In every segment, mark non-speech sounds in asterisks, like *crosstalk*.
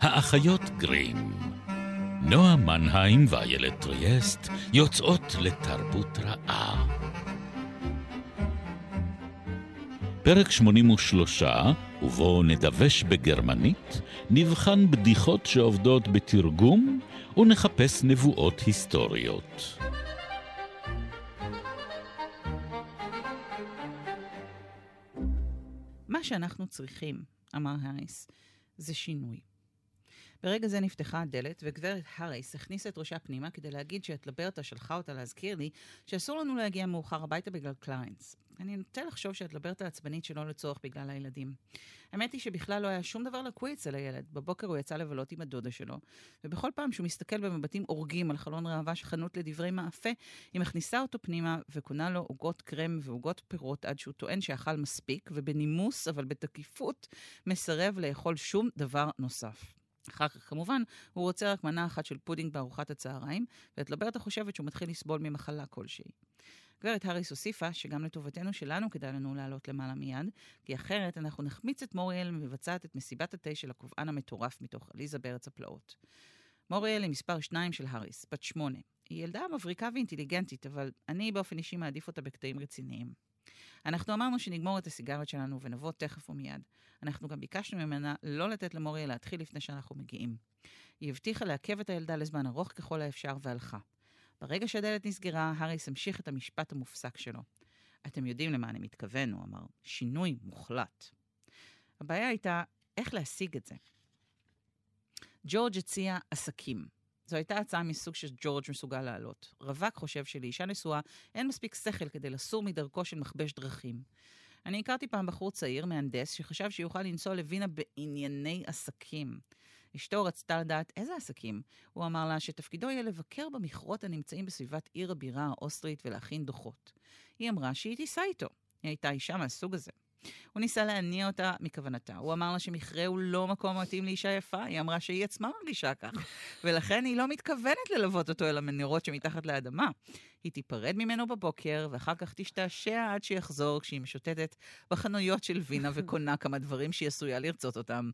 האחיות גרים. נועה מנהיים ואיילת טריאסט יוצאות לתרבות רעה. פרק 83, ובו נדבש בגרמנית, נבחן בדיחות שעובדות בתרגום ונחפש נבואות היסטוריות. מה שאנחנו צריכים, אמר האריס, זה שינוי. ברגע זה נפתחה הדלת, וגברת האריס הכניסה את ראשה פנימה כדי להגיד שאת לברטה שלחה אותה להזכיר לי שאסור לנו להגיע מאוחר הביתה בגלל קליינס. אני נוטה לחשוב שאת לברטה עצבנית שלא לצורך בגלל הילדים. האמת היא שבכלל לא היה שום דבר לקוי אצל הילד. בבוקר הוא יצא לבלות עם הדודה שלו, ובכל פעם שהוא מסתכל במבטים הורגים על חלון ראווה של חנות לדברי מאפה, היא מכניסה אותו פנימה וקונה לו עוגות קרם ועוגות פירות עד שהוא טוען שאכל מספיק, ובנימוס, אבל בתקיפות, מסרב לאכול שום דבר נוסף. אחר כך, כמובן, הוא רוצה רק מנה אחת של פודינג בארוחת הצהריים, ואלברטה חושבת שהוא מתחיל לסבול ממחלה כלשהי. גברת האריס הוסיפה שגם לטובתנו שלנו כדאי לנו לעלות למעלה מיד, כי אחרת אנחנו נחמיץ את מוריאל מבצעת את מסיבת התה של הכובען המטורף מתוך עליזה בארץ הפלאות. מוריאל היא מספר שתיים של האריס, בת שמונה. היא ילדה מבריקה ואינטליגנטית, אבל אני באופן אישי מעדיף אותה בקטעים רציניים. אנחנו אמרנו שנגמור את הסיגריות שלנו ונבוא תכף ומיד. אנחנו גם ביקשנו ממנה לא לתת למוריאל להתחיל לפני שאנחנו מגיעים. היא הבטיחה לעכב את הילדה לזמן ארוך ככל האפשר והלכה. ברגע שהדלת נסגרה, האריס המשיך את המשפט המופסק שלו. אתם יודעים למה אני מתכוון, הוא אמר. שינוי מוחלט. הבעיה הייתה איך להשיג את זה. ג'ורג' הציע עסקים. זו הייתה הצעה מסוג שג'ורג' מסוגל לעלות. רווק חושב שלאישה נשואה אין מספיק שכל כדי לסור מדרכו של מכבש דרכים. אני הכרתי פעם בחור צעיר, מהנדס, שחשב שיוכל לנסוע לווינה בענייני עסקים. אשתו רצתה לדעת איזה עסקים. הוא אמר לה שתפקידו יהיה לבקר במכרות הנמצאים בסביבת עיר הבירה האוסטרית ולהכין דוחות. היא אמרה שהיא תיסע איתו. היא הייתה אישה מהסוג הזה. הוא ניסה להניע אותה מכוונתה. הוא אמר לה שמכרה הוא לא מקום מתאים לאישה יפה, היא אמרה שהיא עצמה מרגישה כך, *laughs* ולכן היא לא מתכוונת ללוות אותו אל המנהרות שמתחת לאדמה. היא תיפרד ממנו בבוקר, ואחר כך תשתעשע עד שיחזור כשהיא משוטטת בחנויות של וינה וקונה כמה דברים שהיא עשויה לרצות אותם.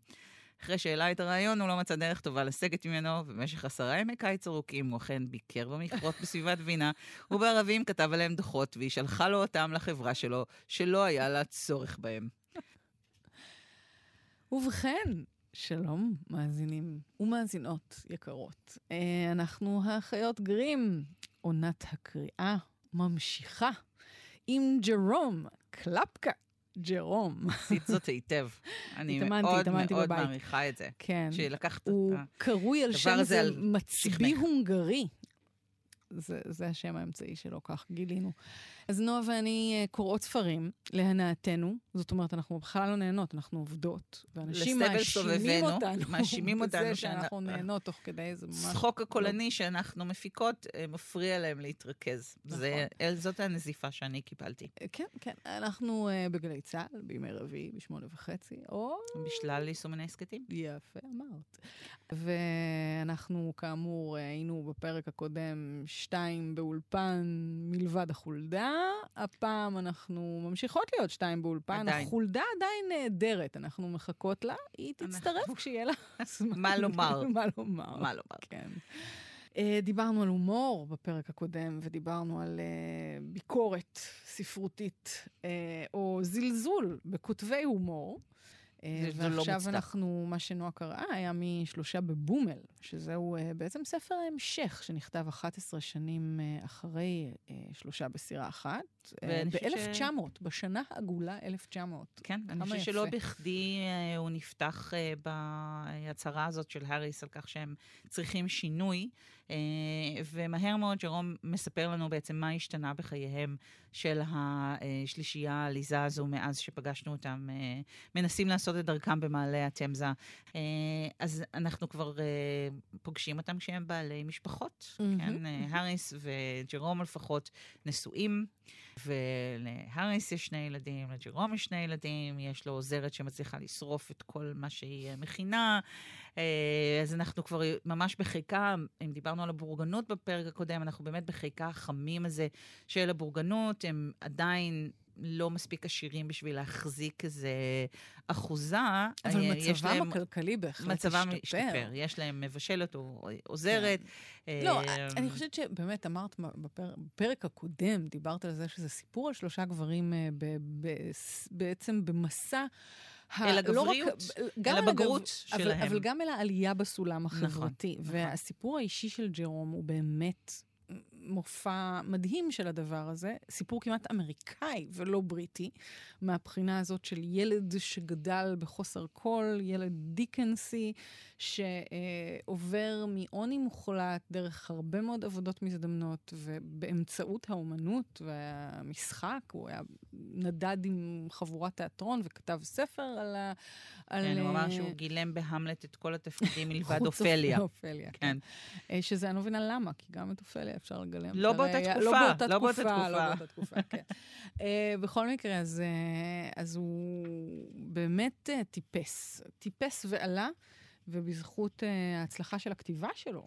אחרי שהעלה את הרעיון, הוא לא מצא דרך טובה לסגת ממנו, ובמשך עשרה ימי קיץ ארוכים הוא אכן ביקר במכרות בסביבת וינה, *laughs* ובערבים כתב עליהם דוחות, והיא שלחה לו אותם לחברה שלו, שלא היה לה צורך בהם. ובכן, שלום, מאזינים ומאזינות יקרות. אה, אנחנו האחיות גרים, עונת הקריאה ממשיכה עם ג'רום קלפקה. ג'רום. עשית זאת היטב. *laughs* אני התאמנתי, מאוד התאמנתי מאוד בבית. מעריכה את זה. כן. שלקחת את הוא ה... קרוי על הדבר שם הזה איזה על מצביא. הונגרי. זה, זה השם האמצעי שלו, כך גילינו. אז נועה ואני אה, קוראות ספרים להנאתנו, זאת אומרת, אנחנו בכלל לא נהנות, אנחנו עובדות. ואנשים מאשימים אותנו. מאשימים אותנו בזה שאנחנו נהנות תוך כדי זה ממש... הצחוק הקולני שאנחנו מפיקות אה, מפריע להם להתרכז. זה- אל- זאת הנזיפה שאני קיבלתי. כן, כן, אנחנו בגלי צה"ל, בימי רביעי, בשמונה וחצי, או... בשלל יישומני הסכתים. יפה אמרת. ואנחנו, כאמור, היינו בפרק הקודם שתיים באולפן מלבד החולדה. הפעם אנחנו ממשיכות להיות שתיים באולפן. עדיין. החולדה עדיין נהדרת, אנחנו מחכות לה. היא תצטרף אנחנו- כשיהיה לה זמן. מה לומר. *laughs* מה לומר. מה לומר? כן. אה, דיברנו על הומור בפרק הקודם, ודיברנו על אה, ביקורת ספרותית, אה, או זלזול בכותבי הומור. אה, לא ועכשיו מוצדק. אנחנו, מה שנועה קראה היה משלושה בבומל, שזהו אה, בעצם ספר ההמשך שנכתב 11 שנים אה, אחרי שלושה בסירה אחת, ואני חושבת ש- ב-1900, בשנה העגולה 1900. כן, אני חושבת. שלא בכדי הוא נפתח בהצהרה הזאת של האריס על כך שהם צריכים שינוי, ומהר מאוד ג'רום מספר לנו בעצם מה השתנה בחייהם של השלישייה העליזה הזו מאז שפגשנו אותם, אה, מנסים לעשות את דרכם במעלה התמזה. אה, אז אנחנו כבר אה, פוגשים אותם כשהם בעלי משפחות, מהמם. כן? אה, האריס וג'רום לפחות נשואים. ולהאריס יש שני ילדים, לג'רום יש שני ילדים, יש לו עוזרת שמצליחה לשרוף את כל מה שהיא אה, מכינה. אה, אז אנחנו כבר ממש בחיקה, אם דיברנו על הבורגנות בפרק הקודם, אנחנו באמת בחיקה החמים הזה של הבורגנות, הם עדיין לא מספיק עשירים בשביל להחזיק איזה אחוזה. אבל אה, מצבם להם- הכלכלי בהחלט מצבם השתפר. השתפר. יש להם מבשלת או עוזרת. לא, אה, אני חושבת שבאמת אמרת בפר- בפרק הקודם, דיברת על זה שזה סיפור על שלושה גברים אה, ב- ב- בעצם במסע... אל לא רק- הגבריות, אל הבגרות שלהם. אבל גם אל העלייה בסולם נכון, החברתי. נכון. והסיפור האישי של ג'רום הוא באמת מופע מדהים של הדבר הזה, סיפור כמעט אמריקאי ולא בריטי, מהבחינה הזאת של ילד שגדל בחוסר כל, ילד דיקנסי, שעובר מעוני מוחלט דרך הרבה מאוד עבודות מזדמנות, ובאמצעות האומנות והמשחק, הוא היה נדד עם חבורת תיאטרון וכתב ספר על ה... על, כן, הוא אמר אה, שהוא גילם בהמלט את כל התפקידים מלבד אופליה. אופליה, כן. כן. אה, שזה אני לא מבינה למה, כי גם את אופליה אפשר לגלם. לא זה באותה היה- תקופה, לא באותה לא באותה תקופה, לא תקופה. באותה תקופה, כן. אה, בכל מקרה, אז, אה, אז הוא באמת אה, טיפס. טיפס ועלה, ובזכות אה, ההצלחה של הכתיבה שלו,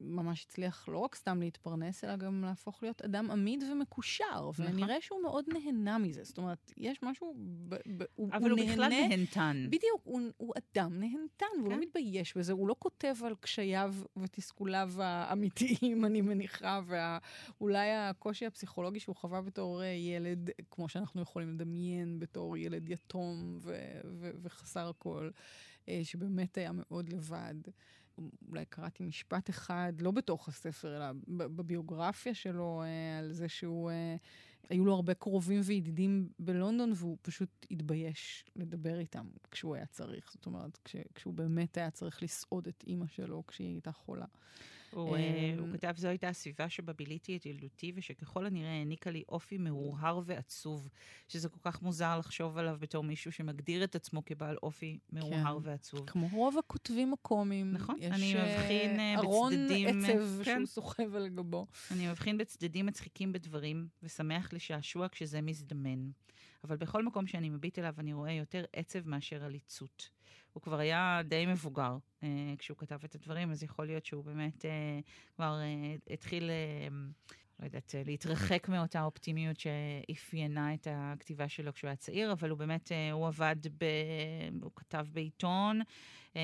ממש הצליח לא רק סתם להתפרנס, אלא גם להפוך להיות אדם עמיד ומקושר. נכון. ונראה שהוא מאוד נהנה מזה. זאת אומרת, יש משהו... ב, ב, הוא, אבל הוא בכלל נהנה נהנתן. בדיוק, הוא, הוא אדם נהנתן, והוא כן. לא מתבייש בזה, הוא לא כותב על קשייו ותסכוליו האמיתיים, *laughs* אני מניחה, ואולי הקושי הפסיכולוגי שהוא חווה בתור אה, ילד, כמו שאנחנו יכולים לדמיין, בתור ילד יתום ו- ו- וחסר כל, שבאמת היה מאוד לבד. אולי קראתי משפט אחד, לא בתוך הספר, אלא בביוגרפיה שלו, אה, על זה שהוא... אה, היו לו הרבה קרובים וידידים בלונדון, והוא פשוט התבייש לדבר איתם כשהוא היה צריך. זאת אומרת, כש, כשהוא באמת היה צריך לסעוד את אימא שלו כשהיא הייתה חולה. הוא, אה, אמ, הוא כתב, זו הייתה הסביבה שבה ביליתי את ילדותי, ושככל הנראה העניקה לי אופי מהורהר ועצוב, שזה כל כך מוזר לחשוב עליו בתור מישהו שמגדיר את עצמו כבעל אופי מהורהר כן. ועצוב. כמו רוב הכותבים הקומיים. נכון, יש, אני אה, מבחין, אה, ארון בצדדים, אה, עצב כן. שהוא סוחב על גבו. אני מבחין בצדדים מצחיקים בדברים, ושמח לשעשוע כשזה מזדמן. אבל בכל מקום שאני מביט אליו אני רואה יותר עצב מאשר עליצות. הוא כבר היה די מבוגר אה, כשהוא כתב את הדברים, אז יכול להיות שהוא באמת אה, כבר אה, התחיל, אה, לא יודעת, אה, להתרחק מאותה אופטימיות שאפיינה את הכתיבה שלו כשהוא היה צעיר, אבל הוא באמת, אה, הוא עבד, ב, הוא כתב בעיתון, אה,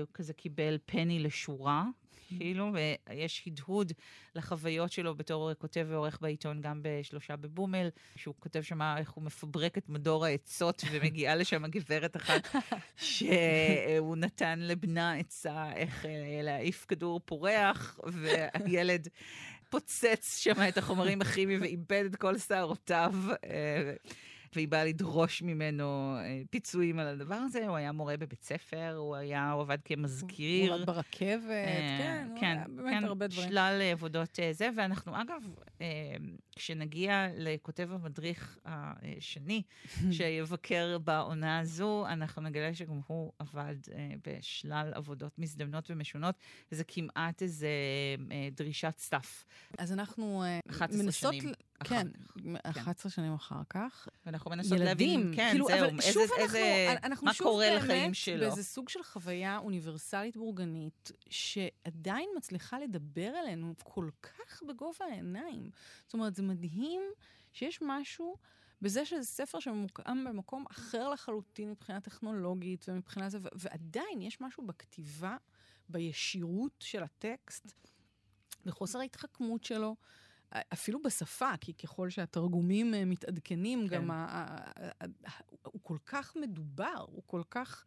הוא כזה קיבל פני לשורה. כאילו, ויש הדהוד לחוויות שלו בתור כותב ועורך בעיתון, גם בשלושה בבומל, שהוא כותב שם איך הוא מפברק את מדור העצות, *laughs* ומגיעה לשם גברת אחת שהוא נתן לבנה עצה איך אה, להעיף כדור פורח, והילד פוצץ שם את החומרים הכימיים ואיבד את כל שערותיו. והיא באה לדרוש ממנו אה, פיצויים על הדבר הזה. הוא היה מורה בבית ספר, הוא היה, הוא עבד כמזכיר. הוא עבד ברכבת, אה, כן, כן, באמת כן, הרבה דברים. שלל אה, עבודות זה, ואנחנו אגב, כשנגיע לכותב המדריך השני, *laughs* שיבקר בעונה הזו, אנחנו נגלה שגם הוא עבד בשלל עבודות מזדמנות ומשונות, וזה כמעט איזה דרישת סף. אז אנחנו אה, 11 מנסות... שנים אחר כן, כך. 11 שנים אחר כך. ואנחנו מנסות ילדים, להבין, כן, כאילו, זהו, אבל איזה, שוב אנחנו, איזה, אנחנו מה שוב קורה באמת לחיים שלו. באיזה סוג של חוויה אוניברסלית בורגנית, שעדיין מצליחה לדבר אלינו כל כך בגובה העיניים. זאת אומרת, זה מדהים שיש משהו בזה שזה ספר שממוקם במקום אחר לחלוטין מבחינה טכנולוגית ומבחינה זה, ועדיין יש משהו בכתיבה, בישירות של הטקסט, בחוסר ההתחכמות שלו. אפילו בשפה, כי ככל שהתרגומים אה, מתעדכנים, כן. גם ה- ה- ה- ה- הוא כל כך מדובר, הוא כל כך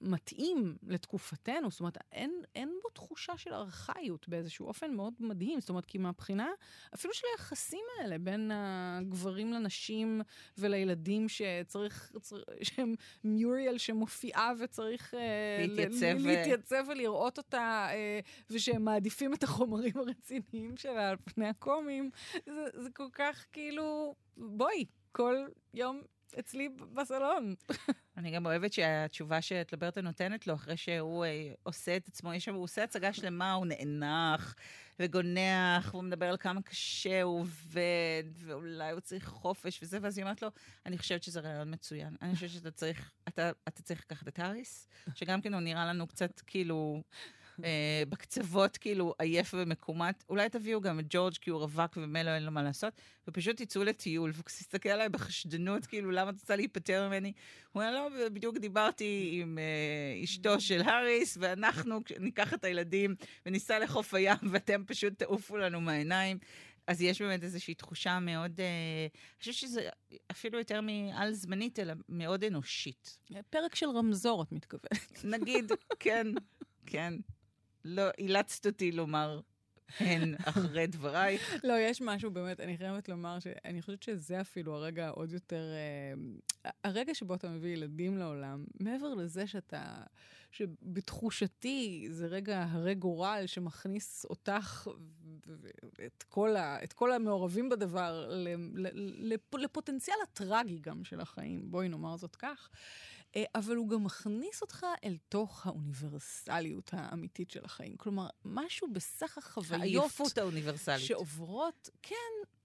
מתאים לתקופתנו. זאת אומרת, אין, אין בו תחושה של ארכאיות באיזשהו אופן מאוד מדהים. זאת אומרת, כי מהבחינה, אפילו של היחסים האלה בין הגברים לנשים ולילדים שצריך, צר- שהם מיוריאל שמופיעה וצריך אה, להתייצב, ל-. להתייצב ולראות אותה, אה, ושהם מעדיפים את החומרים הרציניים שלה על פני הקומים. זה, זה כל כך כאילו, בואי, כל יום אצלי בסלון. אני גם אוהבת שהתשובה שטלברטה נותנת לו, אחרי שהוא אה, עושה את עצמו, יש שם, הוא עושה הצגה שלמה, הוא נאנח וגונח, והוא מדבר על כמה קשה הוא עובד, ואולי הוא צריך חופש וזה, ואז היא אומרת לו, אני חושבת שזה רעיון מצוין. אני חושבת שאתה צריך, אתה, אתה צריך לקחת את האריס, שגם כן הוא נראה לנו קצת כאילו בקצוות, כאילו, עייף ומקומט. אולי תביאו גם את ג'ורג', כי הוא רווק וממילא אין לו מה לעשות, ופשוט תצאו לטיול, והוא עליי בחשדנות, כאילו, למה את רוצה להיפטר ממני? הוא אומר, לא, בדיוק דיברתי עם אה, אשתו של האריס, ואנחנו ניקח את הילדים וניסע לחוף הים, *laughs* ואתם פשוט תעופו לנו מהעיניים. אז יש באמת איזושהי תחושה מאוד, אה, אני חושבת שזה אפילו יותר מעל זמנית, אלא מאוד אנושית. פרק של רמזור, את מתכוונת. נגיד, כן, כן. לא, אילצת אותי לומר הן אחרי דברייך. *laughs* לא, יש משהו באמת, אני חייבת לומר שאני חושבת שזה אפילו הרגע העוד יותר... אה, הרגע שבו אתה מביא ילדים לעולם, מעבר לזה שאתה... שבתחושתי זה רגע הרי גורל שמכניס אותך ואת כל, את כל המעורבים בדבר לפוטנציאל הטרגי גם של החיים, בואי נאמר זאת כך. אה, אבל הוא גם מכניס אותך אל תוך האוניברסליות האמיתית של החיים. כלומר, משהו בסך החוויות... העייפות האוניברסלית. שעוברות, כן,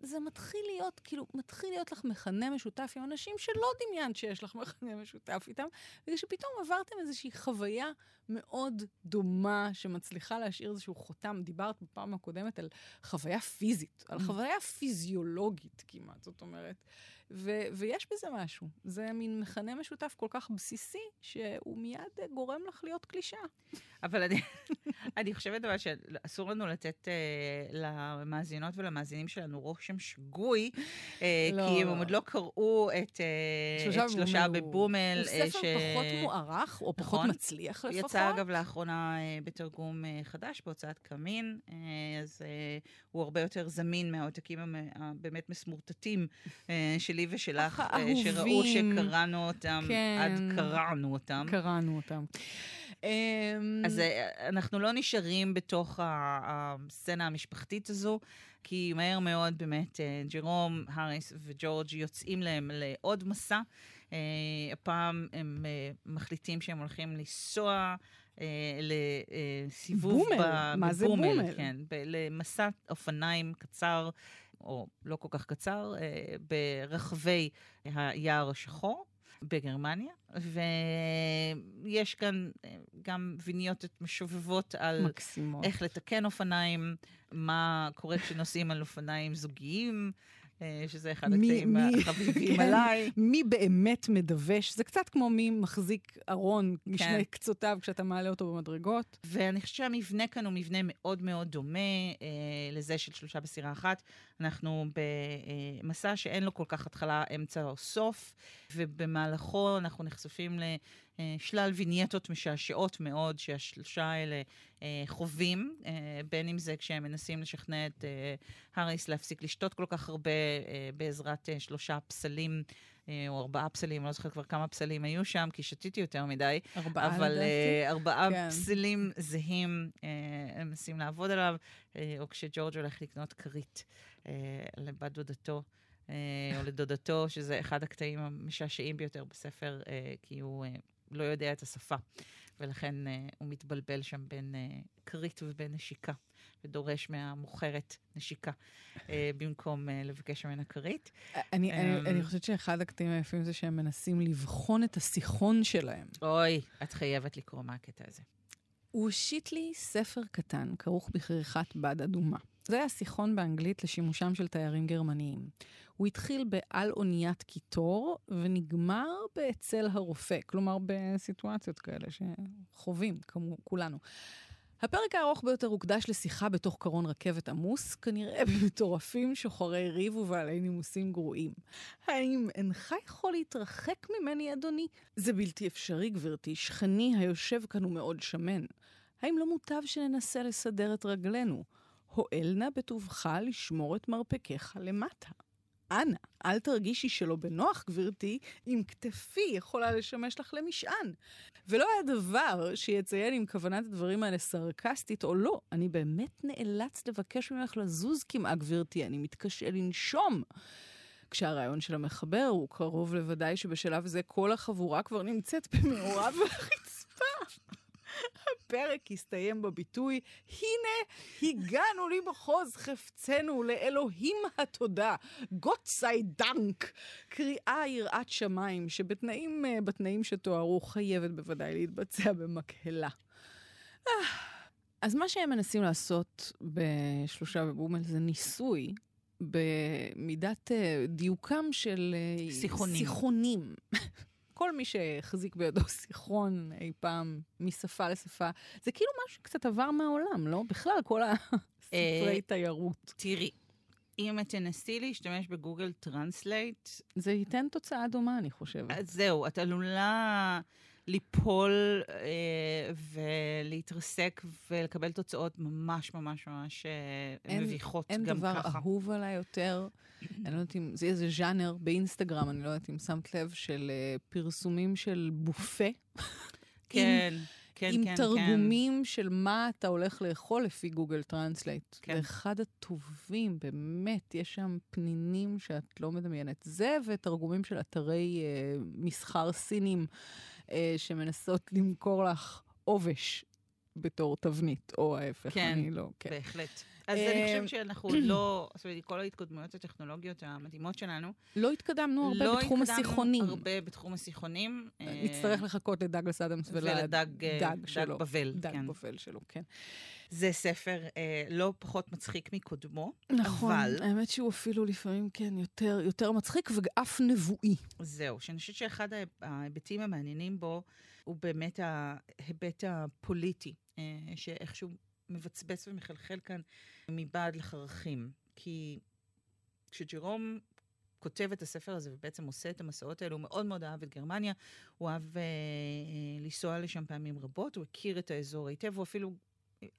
זה מתחיל להיות, כאילו, מתחיל להיות לך מכנה משותף עם אנשים שלא דמיינת שיש לך מכנה משותף איתם, בגלל שפתאום עברתם איזושהי חוויה מאוד דומה, שמצליחה להשאיר איזשהו חותם. דיברת בפעם הקודמת על חוויה פיזית, על mm. חוויה פיזיולוגית כמעט, זאת אומרת. ו- ויש בזה משהו. זה מין מכנה משותף כל כך בסיסי, שהוא מיד גורם לך להיות קלישה. אבל אני, *laughs* אני חושבת אבל שאסור לנו לתת uh, למאזינות ולמאזינים שלנו רושם שגוי, uh, לא. כי הם עוד לא קראו את, uh, שלושה, את שלושה בבומל. הוא ספר ש... פחות מוערך, או פחות נכון? מצליח לפחות. יצא אגב לאחרונה בתרגום חדש, בהוצאת קמין, אז הוא הרבה יותר זמין מהעותקים הבאמת מסמורטטים שלי ושלך, שראו שקראנו אותם, כן. עד קראנו אותם. קראנו אותם. אמ, אז אה, אנחנו לא נשארים בתוך הסצנה המשפחתית הזו, כי מהר מאוד באמת אה, ג'רום, האריס וג'ורג' יוצאים להם לעוד מסע. אה, הפעם הם מחליטים שהם הולכים לנסוע לסיבוב בומל, ב- מה זה בומל? כן, ב- למסע אופניים קצר, או לא כל כך קצר, ברחבי היער השחור. בגרמניה, ויש כאן אה, גם ויניוטות משובבות על מקסימות. איך לתקן אופניים, מה קורה כשנוסעים על אופניים זוגיים, שזה אחד הקטעים החביבים *laughs* כן, עליי. מי באמת מדווש, זה קצת כמו מי מחזיק ארון כן. משני קצותיו כשאתה מעלה אותו במדרגות. ואני חושבת שהמבנה כאן הוא מבנה מאוד מאוד דומה אה, לזה של שלושה בסירה אחת. אנחנו במסע שאין לו כל כך התחלה, אמצע או סוף, ובמהלכו אנחנו נחשפים ל... אה, שלל וינייטות משעשעות מאוד שהשלושה האלה אה, חווים, אה, בין אם זה כשהם מנסים לשכנע את האריס להפסיק לשתות כל כך הרבה בעזרת שלושה פסלים. או ארבעה פסלים, אני לא זוכרת כבר כמה פסלים היו שם, כי שתיתי יותר מדי. ארבעה אבל לדעתי. ארבעה כן. פסלים זהים, הם מנסים לעבוד עליו, או כשג'ורג' הולך לקנות כרית לבת דודתו. או לדודתו, שזה אחד הקטעים המשעשעים ביותר בספר, כי הוא לא יודע את השפה, ולכן uh, הוא מתבלבל שם בין uh, כרית ובין נשיקה, ודורש מהמוכרת נשיקה, uh, במקום uh, לבקש ממנה כרית. אני, אני, אני חושבת שאחד הקטעים היפים זה שהם מנסים לבחון את הסיחון שלהם. אוי, את חייבת לקרוא מה הקטע הזה. הוא הושיט לי ספר קטן, כרוך בכריכת בד אדומה. זה היה סיחון באנגלית לשימושם של תיירים גרמניים. הוא התחיל בעל אוניית קיטור ונגמר באצל הרופא, כלומר בסיטואציות כאלה שחווים, כמו כולנו. הפרק הארוך ביותר הוקדש לשיחה בתוך קרון רכבת עמוס, כנראה במטורפים שוחרי ריב ובעלי נימוסים גרועים. האם אינך יכול להתרחק ממני, אדוני? זה בלתי אפשרי, גברתי. שכני היושב כאן הוא מאוד שמן. האם לא מוטב שננסה לסדר את רגלינו? הואל נא בטובך לשמור את מרפקיך למטה. אנא, אל תרגישי שלא בנוח, גברתי, אם כתפי יכולה לשמש לך למשען. ולא היה דבר שיציין אם כוונת הדברים האלה סרקסטית או לא. אני באמת נאלץ לבקש ממך לזוז כמעה, גברתי, אני מתקשה לנשום. כשהרעיון של המחבר הוא קרוב לוודאי שבשלב זה כל החבורה כבר נמצאת במאורע *laughs* ולרצפה. הפרק הסתיים בביטוי, הנה הגענו למחוז חפצנו לאלוהים התודה, גוטסאי דנק. קריאה יראת שמיים, שבתנאים אה, בתנאים שתוארו חייבת בוודאי להתבצע במקהלה. אה, אז מה שהם מנסים לעשות בשלושה בבומל זה ניסוי במידת אה, דיוקם של סיכונים. סיכונים. כל מי שהחזיק בידו *laughs* סיכרון אי פעם משפה לשפה, זה כאילו משהו שקצת עבר מהעולם, לא? בכלל, כל הספרי *laughs* תיירות. תראי, אם תנסי להשתמש בגוגל טרנסלייט, זה ייתן תוצאה דומה, אני חושבת. זהו, את עלולה ליפול אה, ולהתרסק ולקבל תוצאות ממש ממש ממש אה, אין- מביכות אין גם דבר ככה. אהוב עליי יותר. *clears throat* אני לא יודעת אם זה איזה ז'אנר באינסטגרם, אני לא יודעת אם שמת לב, של אה, פרסומים של בופה. כן, כן, עם כן, תרגומים של מה אתה הולך לאכול לפי גוגל טרנסלייט. כן. זה אחד הטובים, באמת, יש שם פנינים שאת לא מדמיינת. זה ותרגומים של אתרי אה, מסחר סינים שמנסות למכור לך עובש בתור תבנית, או ההפך, כן. אני לא, כן. בהחלט. אז אה, אני חושבת שאנחנו *clears throat* לא, זאת אומרת, כל ההתקדמויות הטכנולוגיות המדהימות שלנו, לא התקדמנו הרבה לא בתחום התקדמנו הסיכונים. הרבה בתחום הסיכונים. אה, נצטרך לחכות לדגלס אדמס ולדג אה, דג דג שלו. בבל, דג כן. בבל שלו, כן. זה ספר אה, לא פחות מצחיק מקודמו, נכון, אבל האמת שהוא אפילו לפעמים, כן, יותר, יותר מצחיק ואף נבואי. זהו, שאני חושבת שאחד ההיב- ההיבטים המעניינים בו הוא באמת ההיבט הפוליטי, אה, שאיכשהו מבצבץ ומחלחל כאן מבעד לחרכים. כי כשג'רום כותב את הספר הזה ובעצם עושה את המסעות האלו, הוא מאוד מאוד אהב את גרמניה, הוא אהב אה, אה, לנסוע לשם פעמים רבות, הוא הכיר את האזור היטב, הוא אפילו...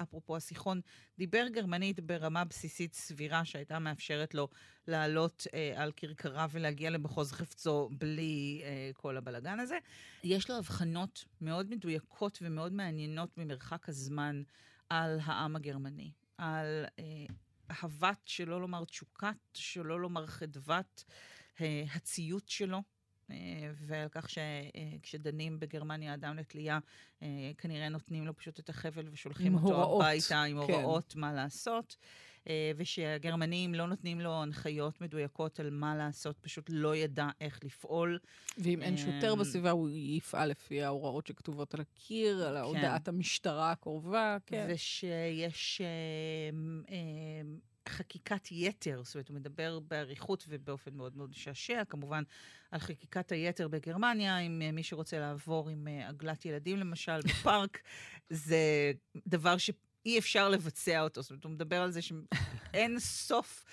אפרופו הסיחון, דיבר גרמנית ברמה בסיסית סבירה שהייתה מאפשרת לו לעלות אה, על כרכרה ולהגיע למחוז חפצו בלי אה, כל הבלגן הזה. יש לו הבחנות מאוד מדויקות ומאוד מעניינות ממרחק הזמן על העם הגרמני, על אה, אהבת, שלא לומר תשוקת, שלא לומר חדוות, אה, הציות שלו. אה, ועל כך שכשדנים בגרמניה אדם לתלייה, אה, כנראה נותנים לו פשוט את החבל ושולחים אותו הוראות, הביתה עם כן. הוראות מה לעשות, אה, ושהגרמנים לא נותנים לו הנחיות מדויקות על מה לעשות, פשוט לא ידע איך לפעול. ואם אין שוטר אמ, בסביבה, הוא יפעל לפי ההוראות שכתובות על הקיר, על הודעת המשטרה הקרובה, כן. ושיש אה, אה, חקיקת יתר, זאת אומרת, הוא מדבר באריכות ובאופן מאוד מאוד משעשע, כמובן, על חקיקת היתר בגרמניה, אם אה, מי שרוצה לעבור עם אה, עגלת ילדים, למשל, בפארק, זה דבר ש... אי אפשר לבצע אותו, זאת אומרת, הוא מדבר על זה שאין *laughs* סוף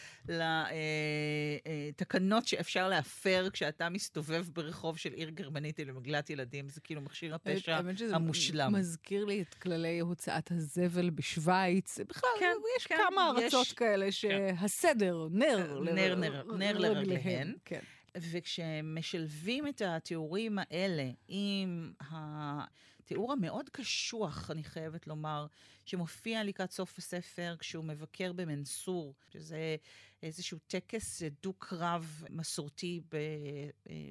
לתקנות שאפשר להפר כשאתה מסתובב ברחוב של עיר גרמנית עם עגלת ילדים, זה כאילו מכשיר הפשע האמת שזה המושלם. מזכיר לי את כללי הוצאת הזבל בשוויץ. בכלל, כן, יש כן, כמה ארצות יש- כאלה שהסדר, נר, נר, נר, נר רגליהם. לרגליהן. כן. וכשמשלבים את התיאורים האלה עם התיאור המאוד קשוח, אני חייבת לומר, שמופיע לקראת סוף הספר כשהוא מבקר במנסור, שזה איזשהו טקס דו-קרב מסורתי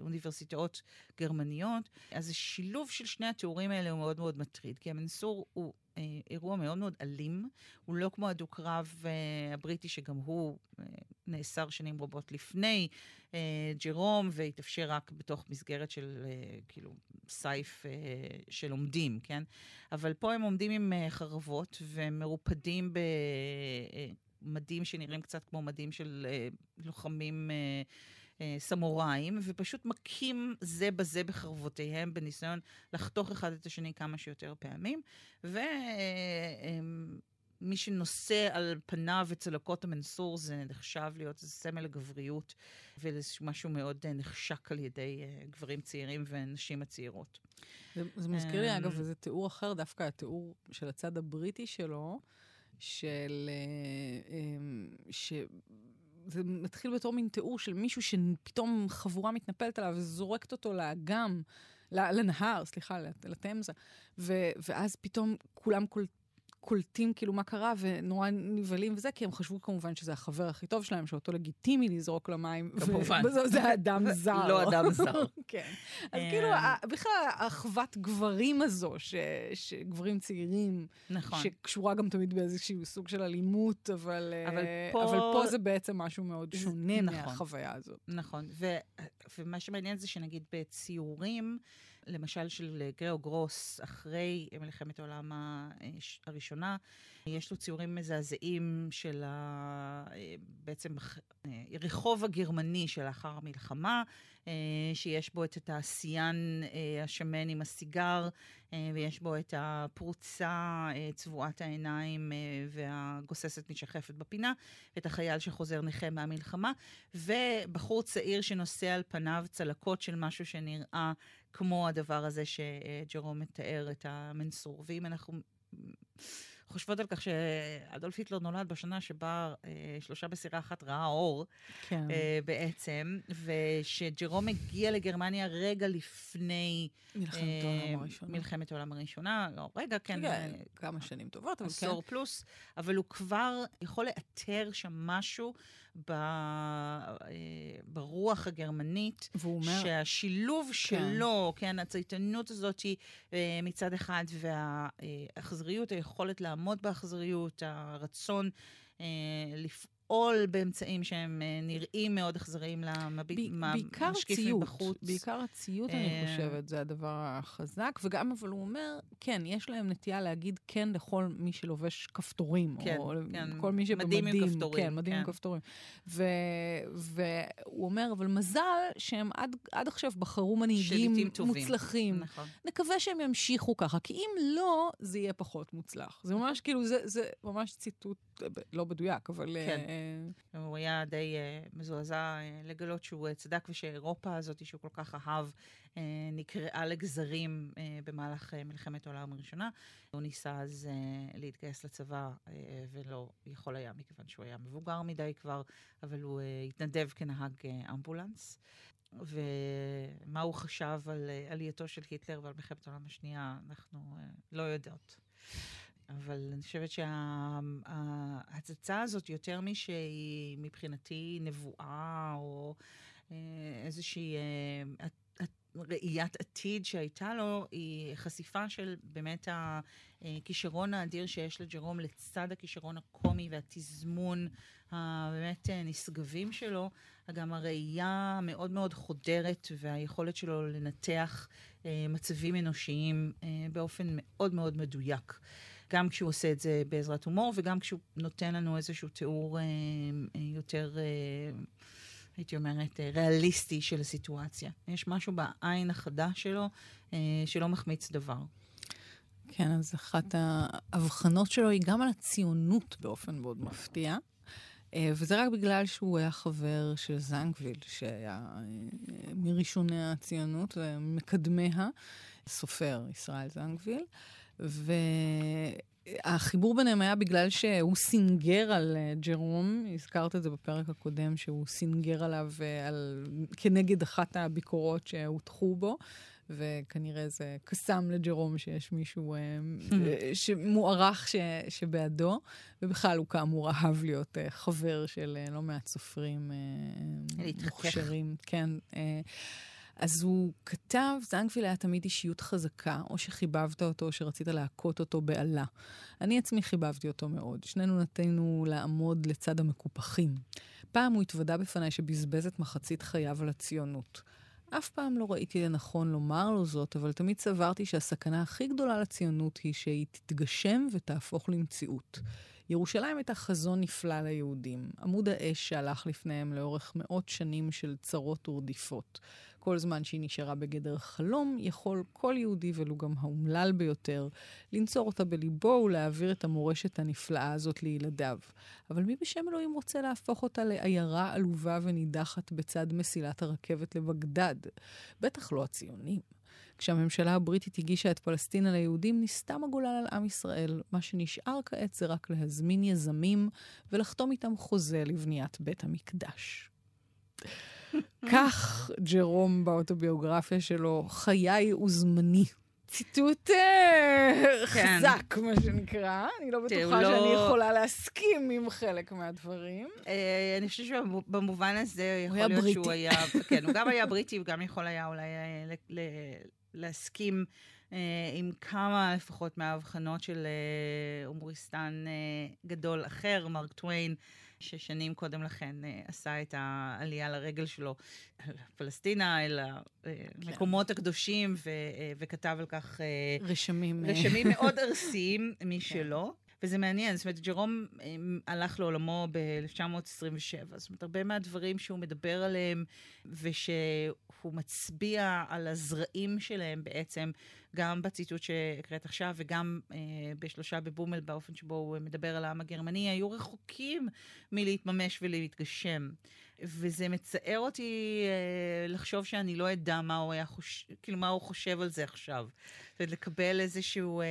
באוניברסיטאות גרמניות, אז השילוב של שני התיאורים האלה הוא מאוד מאוד מטריד, כי המנסור הוא אה, אירוע מאוד מאוד אלים, הוא לא כמו הדו-קרב אה, הבריטי, שגם הוא אה, נאסר שנים רבות לפני אה, ג'רום, והתאפשר רק בתוך מסגרת של אה, כאילו סייף אה, של עומדים, כן? אבל פה הם עומדים עם אה, חרבות ומרופדים במדים שנראים קצת כמו מדים של אה, לוחמים אה, אה, סמוראים, ופשוט מכים זה בזה בחרבותיהם בניסיון לחתוך אחד את השני כמה שיותר פעמים. ומי שנושא על פניו את צלקות המנסור זה נחשב להיות איזה סמל לגבריות ומשהו מאוד אה, נחשק על ידי אה, גברים צעירים ונשים הצעירות. זה, זה מזכיר לי, אמ, אגב, איזה תיאור אחר, דווקא התיאור של הצד הבריטי שלו, של... אה, אמ, ש... זה מתחיל בתור מין תיאור של מישהו שפתאום חבורה מתנפלת עליו וזורקת אותו לאגם, לנהר, סליחה, לת- לתמזה, ואז פתאום כולם קול- קולטים כאילו מה קרה ונורא נבהלים וזה, כי הם חשבו כמובן שזה החבר הכי טוב שלהם, שאותו לגיטימי לזרוק למים. כמובן. זה אדם *laughs* זר. לא אדם זר. *laughs* כן. אז כאילו, ה- בכלל, האחוות גברים הזו, שגברים צעירים, נכון. שקשורה גם תמיד באיזשהו סוג של אלימות, אבל, אבל אה, פה- אבל פה זה בעצם משהו מאוד שונה נכון. מהחוויה הזאת. נכון, ו, ומה שמעניין זה שנגיד בציורים, למשל של גאו גרוס, אחרי מלחמת העולם הראשונה, יש לו ציורים מזעזעים של ה... בעצם רחוב הגרמני שלאחר המלחמה, שיש בו את התעשיין השמן עם הסיגר, ויש בו את הפרוצה צבועת העיניים והגוססת נשחפת בפינה, ואת החייל שחוזר נכה מהמלחמה, ובחור צעיר שנושא על פניו צלקות של משהו שנראה כמו הדבר הזה שג'רום מתאר, את המנסור. ואם אנחנו חושבות על כך שאדולף היטלר נולד בשנה שבה אה, שלושה בסירה אחת ראה אור, כן. אה, בעצם, ושג'רום הגיע לגרמניה רגע לפני... מלחמת אה, העולם הראשונה. מלחמת העולם הראשונה, לא, רגע, כן. כן, אה, כמה שנים טובות, אבל כן. עשור פלוס, אבל הוא כבר יכול לאתר שם משהו ב, אה, ברוח הגרמנית, אומר... שהשילוב כן. שלו, כן, הצייתנות הזאת אה, מצד אחד, והאכזריות, היכולת לעמוד באכזריות, הרצון לפעול. לפעול באמצעים שהם אה, נראים מאוד אכזריים למשקיף מבחוץ. בעיקר הציות, אני אה, חושבת, זה הדבר החזק. וגם, אבל הוא אומר, כן, יש להם נטייה להגיד כן לכל מי שלובש כפתורים. כן, או כן. כל מי שבמדים. מדים עם כפתורים. כן, מדים כן. עם כפתורים. ו, והוא אומר, אבל מזל שהם עד, עד עכשיו בחרו מנהיגים מוצלחים. נכון. נקווה שהם ימשיכו ככה, כי אם לא, זה יהיה פחות מוצלח. זה ממש כאילו, זה, זה ממש ציטוט לא מדויק, אבל... כן. הוא היה די uh, מזועזע uh, לגלות שהוא uh, צדק ושאירופה הזאת, שהוא כל כך אהב, נקרעה לגזרים במהלך מלחמת העולם הראשונה. הוא ניסה אז להתגייס לצבא ולא יכול היה, מכיוון שהוא היה מבוגר מדי כבר, אבל הוא התנדב כנהג אמבולנס. ומה הוא חשב על עלייתו של היטלר ועל מלחמת העולם השנייה, אנחנו לא יודעות. אבל אני חושבת שההצצה הזאת, יותר משהיא מבחינתי נבואה, או אה, איזושהי אה, ראיית עתיד שהייתה לו, היא חשיפה של באמת הכישרון האדיר שיש לג'רום לצד הכישרון הקומי והתזמון הבאמת נשגבים שלו, גם הראייה המאוד מאוד חודרת והיכולת שלו לנתח אה, מצבים אנושיים באופן מאוד מאוד מדויק. גם כשהוא עושה את זה בעזרת הומור, וגם כשהוא נותן לנו איזשהו תיאור אה, אה, יותר, אה, הייתי אומרת, אה, ריאליסטי של הסיטואציה. יש משהו בעין החדה שלו אה, שלא מחמיץ דבר. כן, אז אחת ההבחנות שלו היא גם על הציונות באופן מאוד מפתיע. אה, וזה רק בגלל שהוא היה חבר של זנגוויל, שהיה אה, מראשוני הציונות ומקדמיה, סופר ישראל זנגוויל. והחיבור ביניהם היה בגלל שהוא סינגר על אה, ג'רום, הזכרת את זה בפרק הקודם, שהוא סינגר עליו אה, על, כנגד אחת הביקורות שהוטחו בו. וכנראה זה קסם לג'רום שיש מישהו אה, *laughs* שמוערך ש, שבעדו, ובכלל הוא כאמור אהב להיות חבר של לא מעט סופרים מוכשרים. כן. אז הוא כתב, זנגוויל היה תמיד אישיות חזקה, או שחיבבת אותו, או שרצית להכות אותו בעלה. אני עצמי חיבבתי אותו מאוד. שנינו נטינו לעמוד לצד המקופחים. פעם הוא התוודה בפניי שבזבז את מחצית חייו על הציונות. אף פעם לא ראיתי לנכון לומר לו זאת, אבל תמיד סברתי שהסכנה הכי גדולה לציונות היא שהיא תתגשם ותהפוך למציאות. ירושלים הייתה חזון נפלא ליהודים, עמוד האש שהלך לפניהם לאורך מאות שנים של צרות ורדיפות. כל זמן שהיא נשארה בגדר חלום, יכול כל יהודי, ולו גם האומלל ביותר, לנצור אותה בליבו ולהעביר את המורשת הנפלאה הזאת לילדיו. אבל מי בשם אלוהים רוצה להפוך אותה לעיירה עלובה ונידחת בצד מסילת הרכבת לבגדד? בטח לא הציונים. כשהממשלה הבריטית הגישה את פלסטינה ליהודים, נסתם הגולל על עם ישראל. מה שנשאר כעת זה רק להזמין יזמים ולחתום איתם חוזה לבניית בית המקדש. כך ג'רום באוטוביוגרפיה שלו, חיי וזמני. ציטוט אה, כן. חזק, מה שנקרא. אני לא בטוחה שאני לא... יכולה להסכים עם חלק מהדברים. אה, אני חושבת שבמובן הזה יכול להיות שהוא היה... *laughs* כן, הוא גם היה בריטי, הוא גם יכול היה אולי אה, להסכים אה, עם כמה לפחות מההבחנות של אה, הומוריסטן אה, גדול אחר, מרק טוויין, ששנים קודם לכן אה, עשה את העלייה לרגל שלו על פלסטינה, אל המקומות כן. הקדושים, ו, אה, וכתב על כך אה, רשמים, רשמים *laughs* מאוד ארסיים משלו. כן. וזה מעניין, זאת אומרת, ג'רום הלך לעולמו ב-1927, זאת אומרת, הרבה מהדברים שהוא מדבר עליהם, ושהוא מצביע על הזרעים שלהם בעצם, גם בציטוט שהקראת עכשיו, וגם אה, בשלושה בבומל, באופן שבו הוא מדבר על העם הגרמני, היו רחוקים מלהתממש ולהתגשם. וזה מצער אותי אה, לחשוב שאני לא אדע מה הוא היה חושב, כאילו, מה הוא חושב על זה עכשיו. זאת אומרת, לקבל איזשהו, אה,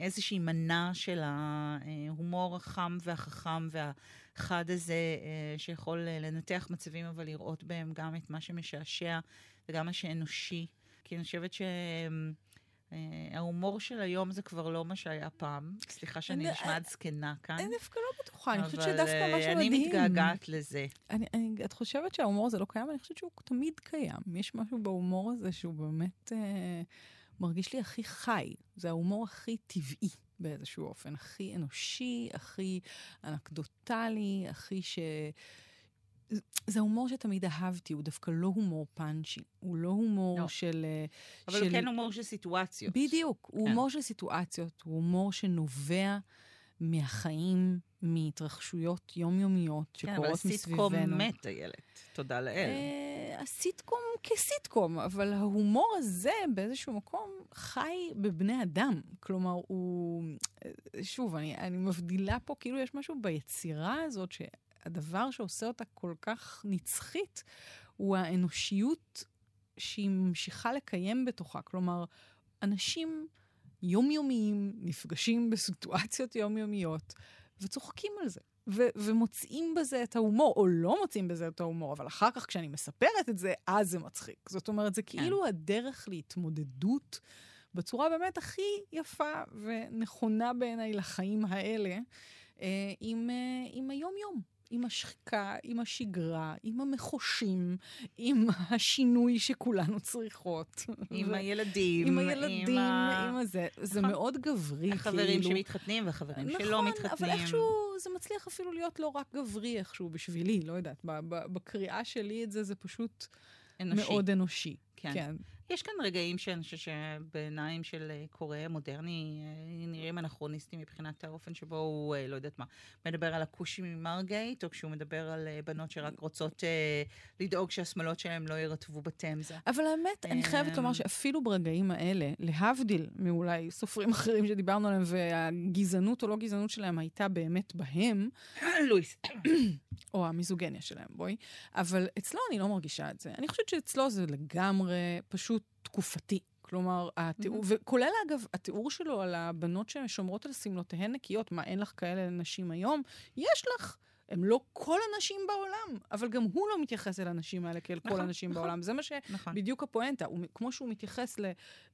איזושהי מנה של ההומור החם והחכם והחד הזה, אה, שיכול לנתח מצבים, אבל לראות בהם גם את מה שמשעשע וגם מה שאנושי. כי אני חושבת ש... אה, ההומור של היום זה כבר לא מה שהיה פעם. סליחה שאני נשמעת זקנה כאן. אני דווקא לא בטוחה, אני חושבת שדווקא משהו מדהים. אני מתגעגעת לזה. אני, אני, את חושבת שההומור הזה לא קיים? אני חושבת שהוא תמיד קיים. יש משהו בהומור הזה שהוא באמת אה, מרגיש לי הכי חי. זה ההומור הכי טבעי באיזשהו אופן, הכי אנושי, הכי אנקדוטלי, הכי ש... זה הומור שתמיד אהבתי, הוא דווקא לא הומור פאנצ'י, הוא לא הומור לא. של... אבל של... הוא כן הומור של סיטואציות. בדיוק, הוא כן. הומור של סיטואציות, הוא הומור שנובע מהחיים, מהתרחשויות יומיומיות שקורות מסביבנו. כן, אבל הסיטקום מת, איילת, תודה לאל. Uh, הסיטקום כסיטקום, אבל ההומור הזה באיזשהו מקום חי בבני אדם. כלומר, הוא... שוב, אני, אני מבדילה פה, כאילו יש משהו ביצירה הזאת ש... הדבר שעושה אותה כל כך נצחית הוא האנושיות שהיא ממשיכה לקיים בתוכה. כלומר, אנשים יומיומיים נפגשים בסיטואציות יומיומיות וצוחקים על זה. ו- ומוצאים בזה את ההומור, או לא מוצאים בזה את ההומור, אבל אחר כך כשאני מספרת את זה, אז זה מצחיק. זאת אומרת, זה כן. כאילו כן. הדרך להתמודדות בצורה באמת הכי יפה ונכונה בעיניי לחיים האלה, אה, עם, אה, עם היום-יום. עם השחיקה, עם השגרה, עם המחושים, עם השינוי שכולנו צריכות. עם הילדים. עם הילדים, עם, ה... עם הזה. זה נכון. מאוד גברי, החברים כאילו. שמתחתנים והחברים נכון, שלא מתחתנים. נכון, אבל איכשהו זה מצליח אפילו להיות לא רק גברי איכשהו בשבילי, לא יודעת. בקריאה שלי את זה, זה פשוט אנושי. מאוד אנושי. כן. כן. יש כאן רגעים שאני חושבת שבעיניים של אה, קורא מודרני אה, נראים אנכרוניסטים מבחינת האופן שבו הוא, אה, לא יודעת מה, מדבר על הכושים ממרגייט, או כשהוא מדבר על בנות שרק רוצות לדאוג שהשמלות שלהם לא יירטבו בתמזה. אבל האמת, אני חייבת לומר שאפילו ברגעים האלה, להבדיל מאולי סופרים אחרים שדיברנו עליהם, והגזענות או לא גזענות שלהם הייתה באמת בהם, *coughs* לואיס. או המיזוגניה שלהם, בואי. אבל אצלו אני לא מרגישה את זה. אני חושבת שאצלו זה לגמרי פשוט תקופתי. כלומר, התיאור, mm-hmm. וכולל אגב, התיאור שלו על הבנות ששומרות על שמלותיהן נקיות, מה, אין לך כאלה נשים היום? יש לך. הם לא כל הנשים בעולם, אבל גם הוא לא מתייחס אל הנשים האלה כאל נכון, כל הנשים נכון, בעולם. זה מה שבדיוק נכון. הפואנטה. הוא, כמו שהוא מתייחס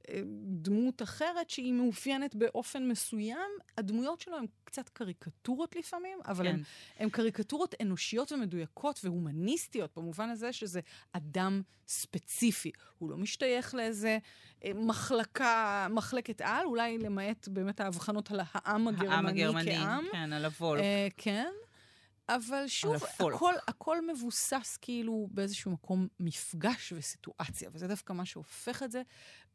לדמות אחרת שהיא מאופיינת באופן מסוים, הדמויות שלו הן קצת קריקטורות לפעמים, אבל כן. הן קריקטורות אנושיות ומדויקות והומניסטיות, במובן הזה שזה אדם ספציפי. הוא לא משתייך לאיזה אה, מחלקה, מחלקת על, אולי למעט באמת ההבחנות על העם הגרמני, העם הגרמני כעם. כן, על הוולף. אה, כן. אבל שוב, הכל, הכל מבוסס כאילו באיזשהו מקום מפגש וסיטואציה, וזה דווקא מה שהופך את זה,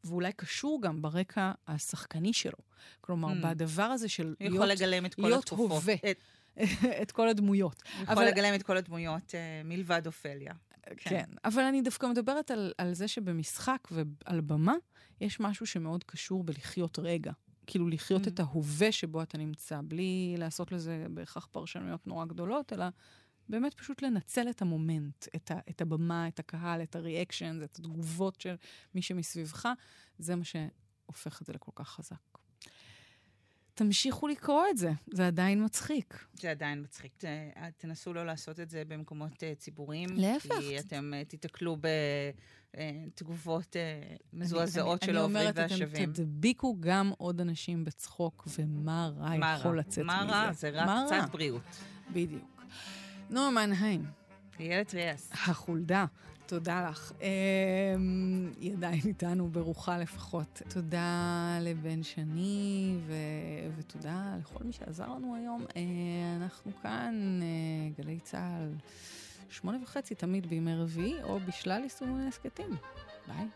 ואולי קשור גם ברקע השחקני שלו. כלומר, mm. בדבר הזה של להיות, יכול לגלם את כל להיות התקופות. הווה. את... *laughs* את כל הדמויות. הוא יכול אבל... לגלם את כל הדמויות uh, מלבד אופליה. כן. כן, אבל אני דווקא מדברת על, על זה שבמשחק ועל במה, יש משהו שמאוד קשור בלחיות רגע. כאילו לחיות mm. את ההווה שבו אתה נמצא, בלי לעשות לזה בהכרח פרשנויות נורא גדולות, אלא באמת פשוט לנצל את המומנט, את, ה, את הבמה, את הקהל, את הריאקשן, את התגובות של מי שמסביבך, זה מה שהופך את זה לכל כך חזק. תמשיכו לקרוא את זה, זה עדיין מצחיק. זה עדיין מצחיק. תנסו לא לעשות את זה במקומות uh, ציבוריים. להפך. כי אתם uh, תיתקלו בתגובות uh, מזועזעות של העוברים והשבים. אני אומרת, אתם תדביקו גם עוד אנשים בצחוק, ומה רע יכול לצאת מזה. מה רע? זה רק קצת בריאות. בדיוק. נועה מנהיים, איילת ריאס. החולדה. תודה לך. היא עדיין איתנו ברוחה לפחות. תודה לבן שני, ו... ותודה לכל מי שעזר לנו היום. אנחנו כאן, גלי צה"ל, שמונה וחצי תמיד בימי רביעי, או בשלל יישומי הסכתים. ביי.